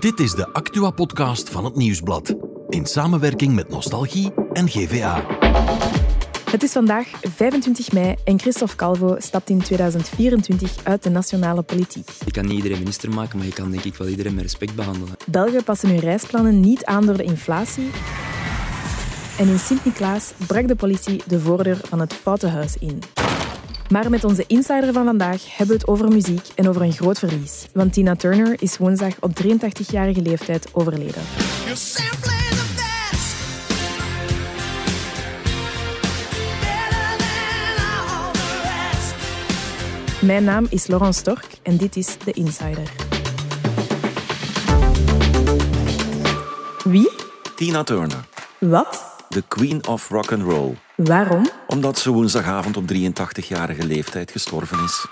Dit is de Actua-podcast van het Nieuwsblad. In samenwerking met Nostalgie en GVA. Het is vandaag 25 mei en Christophe Calvo stapt in 2024 uit de nationale politiek. Je kan niet iedereen minister maken, maar je kan denk ik wel iedereen met respect behandelen. Belgen passen hun reisplannen niet aan door de inflatie. En in Sint-Niklaas brak de politie de voordeur van het Foute Huis in. Maar met onze insider van vandaag hebben we het over muziek en over een groot verlies. Want Tina Turner is woensdag op 83-jarige leeftijd overleden. The the. Mijn naam is Laurent Stork en dit is The Insider. Wie? Tina Turner, Wat? de queen of rock and roll, Waarom? omdat ze woensdagavond op 83-jarige leeftijd gestorven is.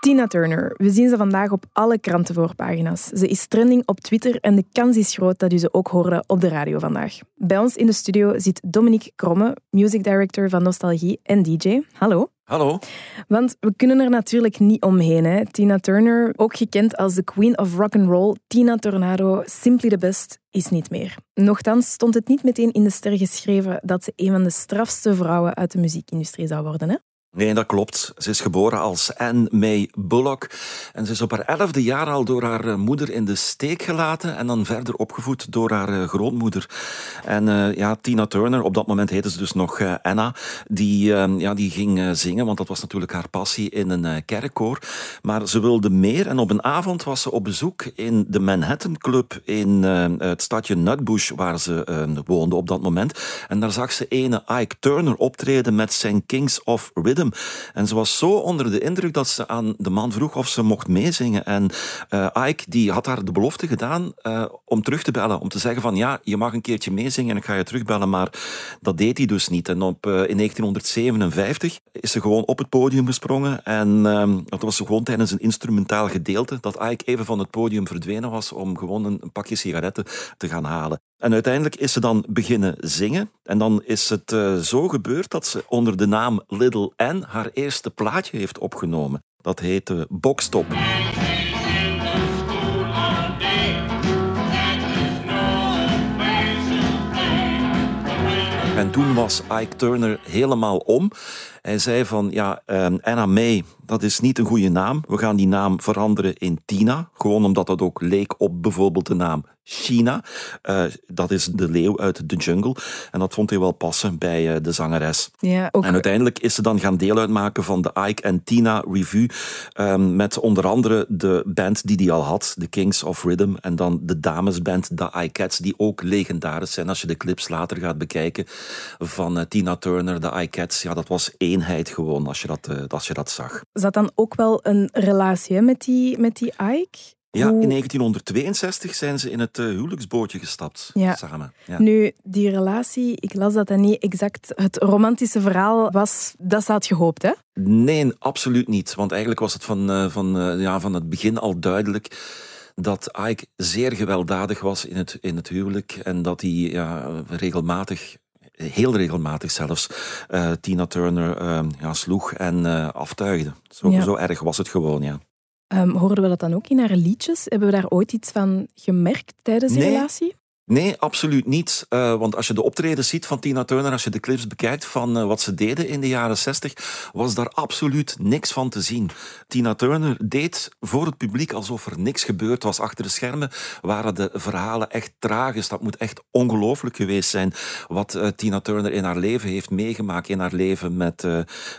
Tina Turner. We zien ze vandaag op alle krantenvoorpagina's. Ze is trending op Twitter en de kans is groot dat u ze ook hoorde op de radio vandaag. Bij ons in de studio zit Dominique Kromme, music director van Nostalgie en DJ. Hallo. Hallo? Want we kunnen er natuurlijk niet omheen. Hè. Tina Turner, ook gekend als de queen of rock and roll, Tina Tornado, simply the best, is niet meer. Nochtans stond het niet meteen in de ster geschreven dat ze een van de strafste vrouwen uit de muziekindustrie zou worden. Nee, dat klopt. Ze is geboren als Anne May Bullock. En ze is op haar elfde jaar al door haar eh, moeder in de steek gelaten. En dan verder opgevoed door haar eh, grootmoeder. En eh, ja, Tina Turner, op dat moment heette ze dus nog Anna. Die, eh, ja, die ging zingen, want dat was natuurlijk haar passie in een kerkkoor. Maar ze wilde meer. En op een avond was ze op bezoek in de Manhattan Club in het stadje Nutbush, waar ze woonde op dat moment. En daar zag ze ene Ike Turner optreden met zijn Kings of Rhythm. En ze was zo onder de indruk dat ze aan de man vroeg of ze mocht meezingen. En eh, Ike die had haar de belofte gedaan eh, om terug te bellen. Om te zeggen van ja, je mag een keertje meezingen en ik ga je terugbellen. Maar dat deed hij dus niet. En op, eh, in 1957 is ze gewoon op het podium gesprongen. En ehm, dat was gewoon tijdens een instrumentaal gedeelte dat Ike even van het podium verdwenen was om gewoon een pakje sigaretten te gaan halen. En uiteindelijk is ze dan beginnen zingen. En dan is het eh, zo gebeurd dat ze onder de naam Little Anne haar eerste plaatje heeft opgenomen. Dat heette Bokstop. En toen was Ike Turner helemaal om. Hij zei van, ja, ehm, Anna May, dat is niet een goede naam. We gaan die naam veranderen in Tina. Gewoon omdat dat ook leek op bijvoorbeeld de naam China. Eh, dat is de leeuw uit de jungle. En dat vond hij wel passen bij eh, de zangeres. Ja, ook En uiteindelijk is ze dan gaan deel uitmaken van de Ike en Tina Review. ehm, met onder andere de band die die al had, de Kings of Rhythm. En dan de damesband, de iCats, die ook legendarisch zijn. Als je de clips later gaat bekijken van eh, Tina Turner, de iCats. Ja, dat was eenheid gewoon als je dat, als je dat zag. zat dan ook wel een relatie hè, met, die, met die Ike? Ja, in 1962 zijn ze in het eh, huwelijksbootje gestapt Ja. samen. Ja. Nu, die relatie, ik las dat dat niet exact het romantische verhaal was dat ze had gehoopt, hè? Nee, absoluut niet. Want eigenlijk was het van, eh, van, eh, ja, van het begin al duidelijk dat Ike zeer gewelddadig was in het, in het huwelijk. En dat hij ja, regelmatig, heel regelmatig zelfs, Tina Turner ja, sloeg en eh, aftuigde. Zo, Ja. zo erg was het gewoon, ja. Ehm, hoorden we dat dan ook in haar liedjes? Hebben we daar ooit iets van gemerkt tijdens die Nee. relatie? Nee, absoluut niet. Eh, want als je de optredens ziet van Tina Turner, als je de clips bekijkt van eh, wat ze deden in de jaren 60, was daar absoluut niks van te zien. Tina Turner deed voor het publiek alsof er niks gebeurd was. Achter de schermen waren de verhalen echt tragisch. Dat moet echt ongelooflijk geweest zijn wat eh, Tina Turner in haar leven heeft meegemaakt, in haar leven met,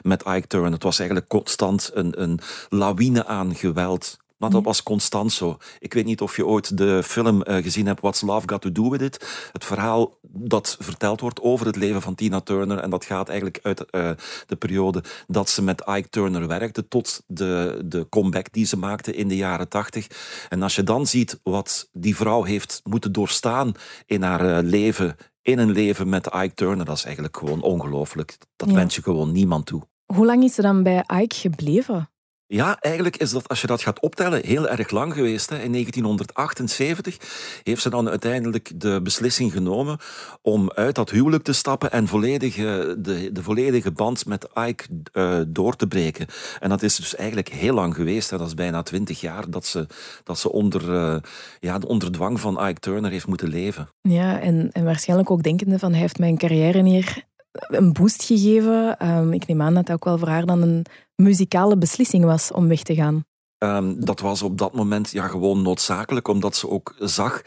met Ike Turner. Het was eigenlijk constant een, een lawine aan geweld. Maar dat was constant zo. Ik weet niet of je ooit de film eh, gezien hebt What's Love Got to Do With It. Het verhaal dat verteld wordt over het leven van Tina Turner. En dat gaat eigenlijk uit eh, de periode dat ze met Ike Turner werkte tot de, de comeback die ze maakte in de jaren tachtig. En als je dan ziet wat die vrouw heeft moeten doorstaan in haar eh, leven, in een leven met Ike Turner, dat is eigenlijk gewoon ongelooflijk. Dat Ja. wens je gewoon niemand toe. Hoe lang is ze dan bij Ike gebleven? Ja, eigenlijk is dat, als je dat gaat optellen, heel erg lang geweest. Hè. In 1978 heeft ze dan uiteindelijk de beslissing genomen om uit dat huwelijk te stappen en volledig, de, de volledige band met Ike eh, door te breken. En dat is dus eigenlijk heel lang geweest. Hè. Dat is bijna twintig jaar dat ze, dat ze onder, eh, ja, onder dwang van Ike Turner heeft moeten leven. Ja, en, en waarschijnlijk ook denkende van hij heeft mijn carrière hier een boost gegeven. Ehm, ik neem aan dat dat ook wel voor haar dan een muzikale beslissing was om weg te gaan. Ehm, dat was op dat moment ja, gewoon noodzakelijk, omdat ze ook zag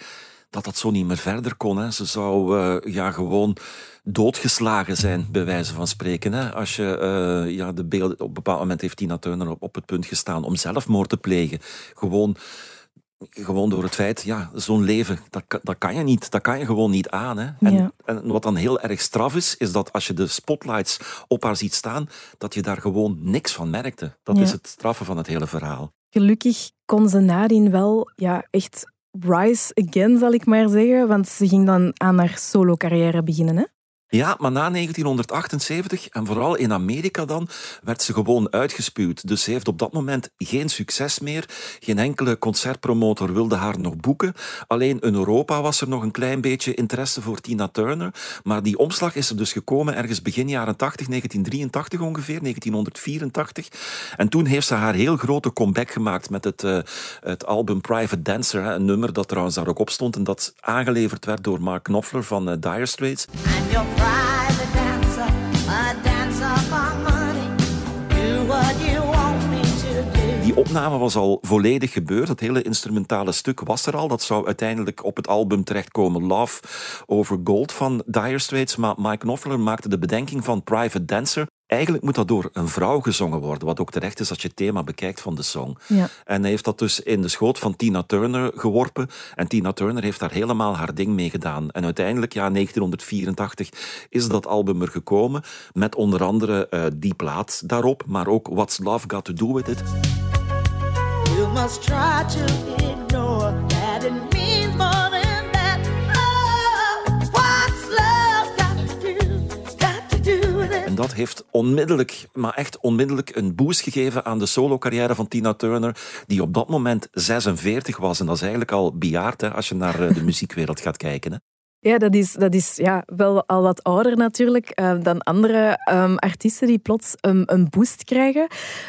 dat dat zo niet meer verder kon. Hè. Ze zou eh, ja, gewoon doodgeslagen zijn, bij wijze van spreken. Hè. Als je eh, ja, de beelden... Op een bepaald moment heeft Tina Turner op, op het punt gestaan om zelfmoord te plegen. Gewoon... Gewoon door het feit, ja, zo'n leven, dat, kan- dat kan je niet. Dat kan je gewoon niet aan. Hè. En, Ja. en wat dan heel erg straf is, is dat als je de spotlights op haar ziet staan, dat je daar gewoon niks van merkte. Dat Ja. is het straffe van het hele verhaal. Gelukkig kon ze nadien wel ja, echt rise again, zal ik maar zeggen. Want ze ging dan aan haar solo-carrière beginnen. Hè? Ja, maar na 1978, en vooral in Amerika dan, werd ze gewoon uitgespuwd. Dus ze heeft op dat moment geen succes meer. Geen enkele concertpromotor wilde haar nog boeken. Alleen in Europa was er nog een klein beetje interesse voor Tina Turner. Maar die omslag is er dus gekomen ergens begin jaren 80, 1983 ongeveer, 1984. En toen heeft ze haar heel grote comeback gemaakt met het, eh, het album Private Dancer. Een nummer dat trouwens daar ook op stond en dat aangeleverd werd door Mark Knopfler van eh, Dire Straits. Die opname was al volledig gebeurd. Het hele instrumentale stuk was er al. Dat zou uiteindelijk op het album terechtkomen Love Over Gold van Dire Straits. Maar Mike Knopfler maakte de bedenking van Private Dancer. Eigenlijk moet dat door een vrouw gezongen worden. Wat ook terecht is als je het thema bekijkt van de song. Ja. En hij heeft dat dus in de schoot van Tina Turner geworpen. En Tina Turner heeft daar helemaal haar ding mee gedaan. En uiteindelijk, ja, 1984 is dat album er gekomen. Met onder andere eh, die plaat daarop. Maar ook What's Love Got To Do With It. You must try to En dat heeft onmiddellijk, maar echt onmiddellijk, een boost gegeven aan de solo-carrière van Tina Turner, die op dat moment 46 was. En dat is eigenlijk al bejaard, hè, als je naar eh, de muziekwereld gaat kijken. Hè. Ja, dat is, dat is ja, wel al wat ouder natuurlijk eh, dan andere ehm, artiesten die plots een, een boost krijgen.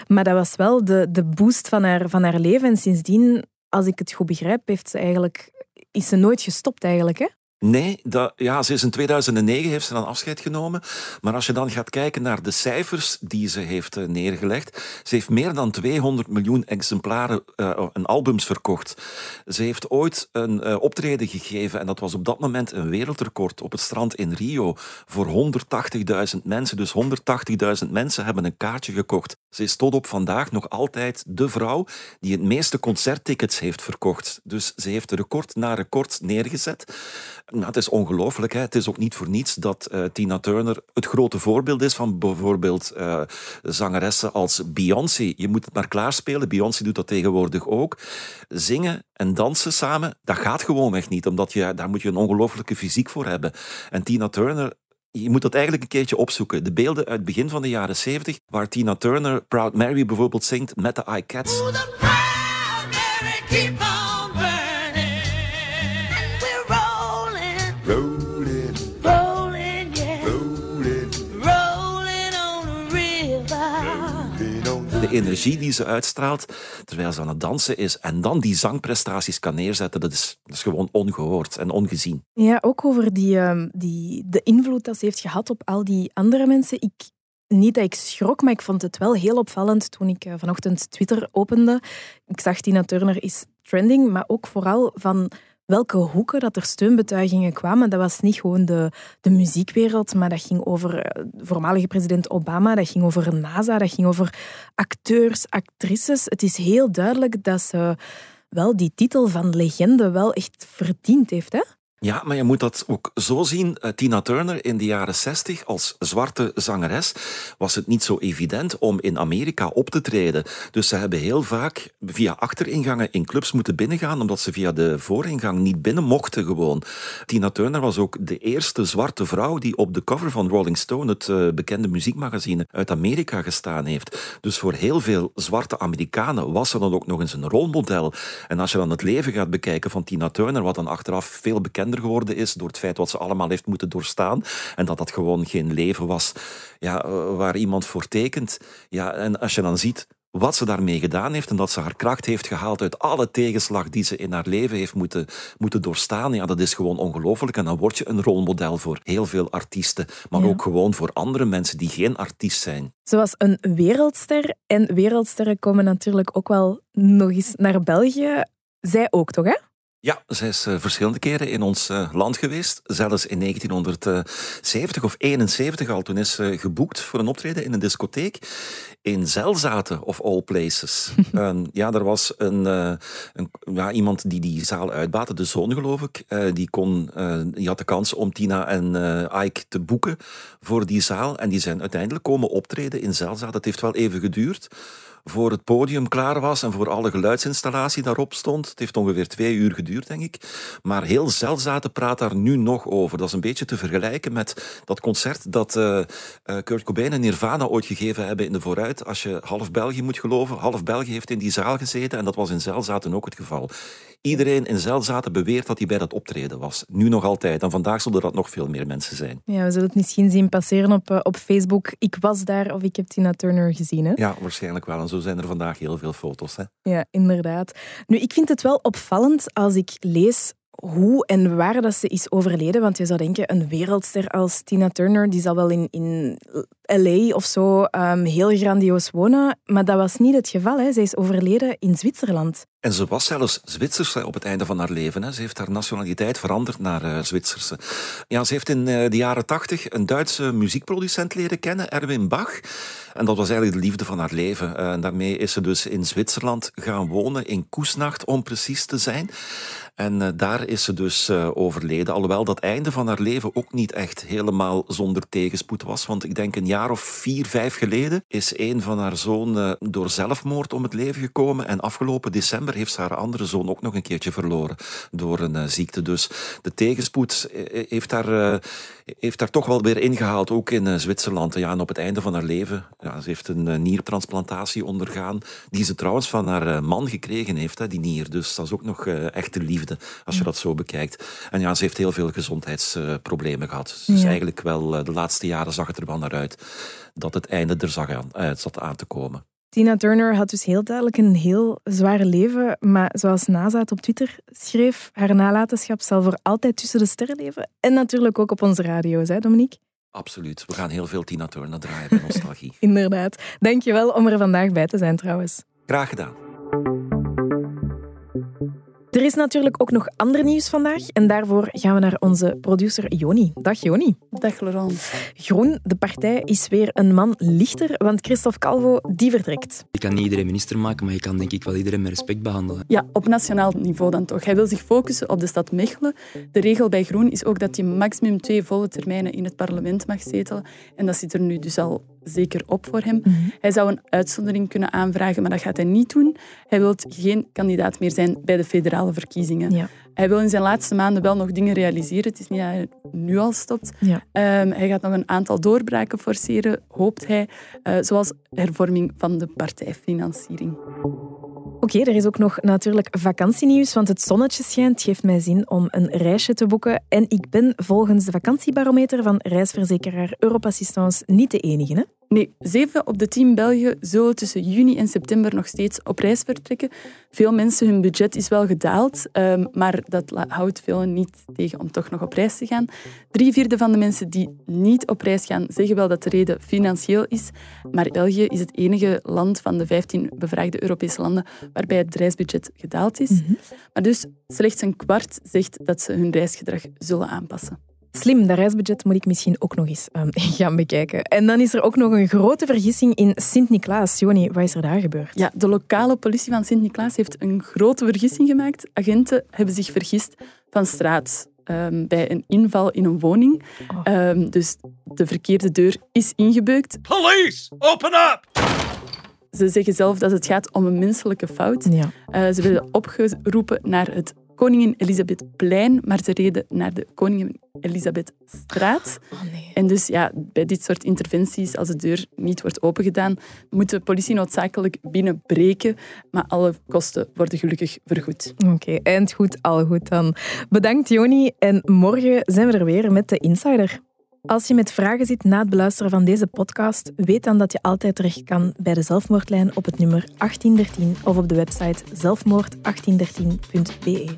Maar dat was wel de, de boost van haar, van haar leven. En sindsdien, als ik het goed begrijp, heeft ze eigenlijk, is ze nooit gestopt eigenlijk. Hè? Nee, dat, ja, ze is in 2009 heeft ze dan afscheid genomen. Maar als je dan gaat kijken naar de cijfers die ze heeft eh, neergelegd. Ze heeft meer dan 200 miljoen exemplaren eh, en albums verkocht. Ze heeft ooit een eh, optreden gegeven. En dat was op dat moment een wereldrecord op het strand in Rio. Voor 180.000 mensen. Dus 180.000 mensen hebben een kaartje gekocht. Ze is tot op vandaag nog altijd de vrouw die het meeste concerttickets heeft verkocht. Dus ze heeft record na record neergezet. Nou, het is ongelooflijk. Het is ook niet voor niets dat eh, Tina Turner het grote voorbeeld is van bijvoorbeeld eh, zangeressen als Beyoncé. Je moet het maar klaarspelen. Beyoncé doet dat tegenwoordig ook. Zingen en dansen samen, dat gaat gewoonweg niet, omdat je, daar moet je een ongelooflijke fysiek voor hebben. En Tina Turner je moet dat eigenlijk een keertje opzoeken. De beelden uit het begin van de jaren 70, waar Tina Turner Proud Mary bijvoorbeeld zingt met de iCats. The energie die ze uitstraalt terwijl ze aan het dansen is en dan die zangprestaties kan neerzetten, dat is, dat is gewoon ongehoord en ongezien. Ja, ook over die, ehm, die, de invloed dat ze heeft gehad op al die andere mensen. Ik, niet dat ik schrok, maar ik vond het wel heel opvallend toen ik eh, vanochtend Twitter opende. Ik zag Tina Turner is trending, maar ook vooral van welke hoeken dat er steunbetuigingen kwamen. Dat was niet gewoon de, de muziekwereld, maar dat ging over eh, voormalige president Obama, dat ging over NASA, dat ging over acteurs, actrices. Het is heel duidelijk dat ze wel die titel van legende wel echt verdiend heeft, hè? Ja, maar je moet dat ook zo zien. Eh, Tina Turner in de jaren 60 als zwarte zangeres was het niet zo evident om in Amerika op te treden. Dus ze hebben heel vaak via achteringangen in clubs moeten binnengaan, omdat ze via de vooringang niet binnen mochten gewoon. Tina Turner was ook de eerste zwarte vrouw die op de cover van Rolling Stone, het eh, bekende muziekmagazine uit Amerika, gestaan heeft. Dus voor heel veel zwarte Amerikanen was ze dan ook nog eens een rolmodel. En als je dan het leven gaat bekijken van Tina Turner, wat dan achteraf veel bekender geworden is door het feit wat ze allemaal heeft moeten doorstaan en dat dat gewoon geen leven was ja, eh, waar iemand voor tekent. Ja, en als je dan ziet wat ze daarmee gedaan heeft en dat ze haar kracht heeft gehaald uit alle tegenslag die ze in haar leven heeft moeten, moeten doorstaan. Ja, dat is gewoon ongelooflijk. En dan word je een rolmodel voor heel veel artiesten, maar Ja. ook gewoon voor andere mensen die geen artiest zijn. Ze was een wereldster. En wereldsterren komen natuurlijk ook wel nog eens naar België. Zij ook, toch? Hè? Ja, zij is eh, verschillende keren in ons eh, land geweest. Zelfs in 1970 of 71 al. Toen is ze geboekt voor een optreden in een discotheek in Zelzaten, of all places. Ja, er was een, eh, een, ja, iemand die die zaal uitbaatte, de zoon geloof ik. die, kon, die had de kans om Tina en Ike te boeken voor die zaal. En die zijn uiteindelijk komen optreden in Zelzaten. Het heeft wel even geduurd voor het podium klaar was en voor alle geluidsinstallatie daarop stond. Het heeft ongeveer twee uur geduurd, denk ik. Maar heel Zelzaten praat daar nu nog over. Dat is een beetje te vergelijken met dat concert dat eh, Kurt Cobain en Nirvana ooit gegeven hebben in de vooruit. Als je half België moet geloven. Half België heeft in die zaal gezeten en dat was in Zelzaten ook het geval. Iedereen in Zelzaten beweert dat hij bij dat optreden was. Nu nog altijd. En vandaag zullen dat nog veel meer mensen zijn. Ja, we zullen het misschien zien passeren op, eh, op Facebook. Ik was daar of ik heb Tina Turner gezien. Hè? Ja, waarschijnlijk wel. En zo zijn er vandaag heel veel foto's. Hè? Ja, inderdaad. Nu, ik vind het wel opvallend als ik lees hoe en waar dat ze is overleden. Want je zou denken, een wereldster als Tina Turner, die zal wel in, in L.A. of zo ehm, heel grandioos wonen. Maar dat was niet het geval. Hè. Zij is overleden in Zwitserland. En ze was zelfs Zwitserse op het einde van haar leven. Hè. Ze heeft haar nationaliteit veranderd naar eh, Zwitserse. Ja, ze heeft in eh, de jaren tachtig een Duitse muziekproducent leren kennen, Erwin Bach. En dat was eigenlijk de liefde van haar leven. Eh, En daarmee is ze dus in Zwitserland gaan wonen, in Koesnacht om precies te zijn. En eh, daar is ze dus eh, overleden. Alhoewel dat einde van haar leven ook niet echt helemaal zonder tegenspoed was. Want ik denk een jaar of vier, vijf geleden is een van haar zoon eh, door zelfmoord om het leven gekomen. En afgelopen december heeft ze haar andere zoon ook nog een keertje verloren door een ziekte. Dus de tegenspoed heeft haar, heeft haar toch wel weer ingehaald, ook in Zwitserland. Ja, en op het einde van haar leven, ja, ze heeft een niertransplantatie ondergaan, die ze trouwens van haar man gekregen heeft, hè, die nier. Dus dat is ook nog echte liefde, als je dat zo bekijkt. En ja, ze heeft heel veel gezondheidsproblemen gehad. Dus Ja. eigenlijk wel, eh, de laatste jaren zag het er wel naar uit dat het einde er zag aan, eh, zat aan te komen. Tina Turner had dus heel duidelijk een heel zwaar leven. Maar zoals NASA het op Twitter schreef, haar nalatenschap zal voor altijd tussen de sterren leven. En natuurlijk ook op onze radio's, hè, Dominique? Absoluut. We gaan heel veel Tina Turner draaien bij Nostalgie. Inderdaad. Dankjewel om er vandaag bij te zijn trouwens. Graag gedaan. Er is natuurlijk ook nog ander nieuws vandaag en daarvoor gaan we naar onze producer Joni. Dag Joni. Dag Laurent. Groen, de partij, is weer een man lichter, want Christophe Calvo, die vertrekt. Je kan niet iedereen minister maken, maar je kan denk ik wel iedereen met respect behandelen. Ja, op nationaal niveau dan toch. Hij wil zich focussen op de stad Mechelen. De regel bij Groen is ook dat hij maximum twee volle termijnen in het parlement mag zetelen. En dat zit er nu dus al zeker op voor hem. Hij zou een uitzondering kunnen aanvragen, maar dat gaat hij niet doen. Hij wil geen kandidaat meer zijn bij de federale verkiezingen. Ja. Hij wil in zijn laatste maanden wel nog dingen realiseren. Het is niet dat hij nu al stopt. Ja. Ehm, hij gaat nog een aantal doorbraken forceren, hoopt hij. eh, zoals hervorming van de partijfinanciering. Oké, er is ook nog natuurlijk vakantienieuws, want het zonnetje schijnt geeft mij zin om een reisje te boeken. En ik ben volgens de vakantiebarometer van reisverzekeraar Europassistance niet de enige. Hè? Nee, zeven op de tien Belgen zullen tussen juni en september nog steeds op reis vertrekken. Veel mensen, hun budget is wel gedaald, ehm, maar dat houdt velen niet tegen om toch nog op reis te gaan. Drie vierde van de mensen die niet op reis gaan, zeggen wel dat de reden financieel is. Maar België is het enige land van de 15 bevraagde Europese landen waarbij het reisbudget gedaald is. Maar dus slechts een kwart zegt dat ze hun reisgedrag zullen aanpassen. Slim, dat reisbudget moet ik misschien ook nog eens ehm, gaan bekijken. En dan is er ook nog een grote vergissing in Sint-Niklaas. Joni, wat is er daar gebeurd? Ja, de lokale politie van Sint-Niklaas heeft een grote vergissing gemaakt. Agenten hebben zich vergist van straat. ehm, bij een inval in een woning. Oh. Ehm, dus de verkeerde deur is ingebeukt. Police, open up! Ze zeggen zelf dat het gaat om een menselijke fout. Ja. Eh, ze werden opgeroepen naar het Koningin Elisabethplein, maar ze reden naar de Koningin Elisabethstraat. Oh nee. En dus ja, bij dit soort interventies, als de deur niet wordt opengedaan, moet de politie noodzakelijk binnenbreken. Maar alle kosten worden gelukkig vergoed. Oké, eind goed, al goed dan. Bedankt Joni en morgen zijn we er weer met de Insider. Als je met vragen zit na het beluisteren van deze podcast, weet dan dat je altijd terecht kan bij de zelfmoordlijn op het nummer 1813 of op de website zelfmoord1813.be.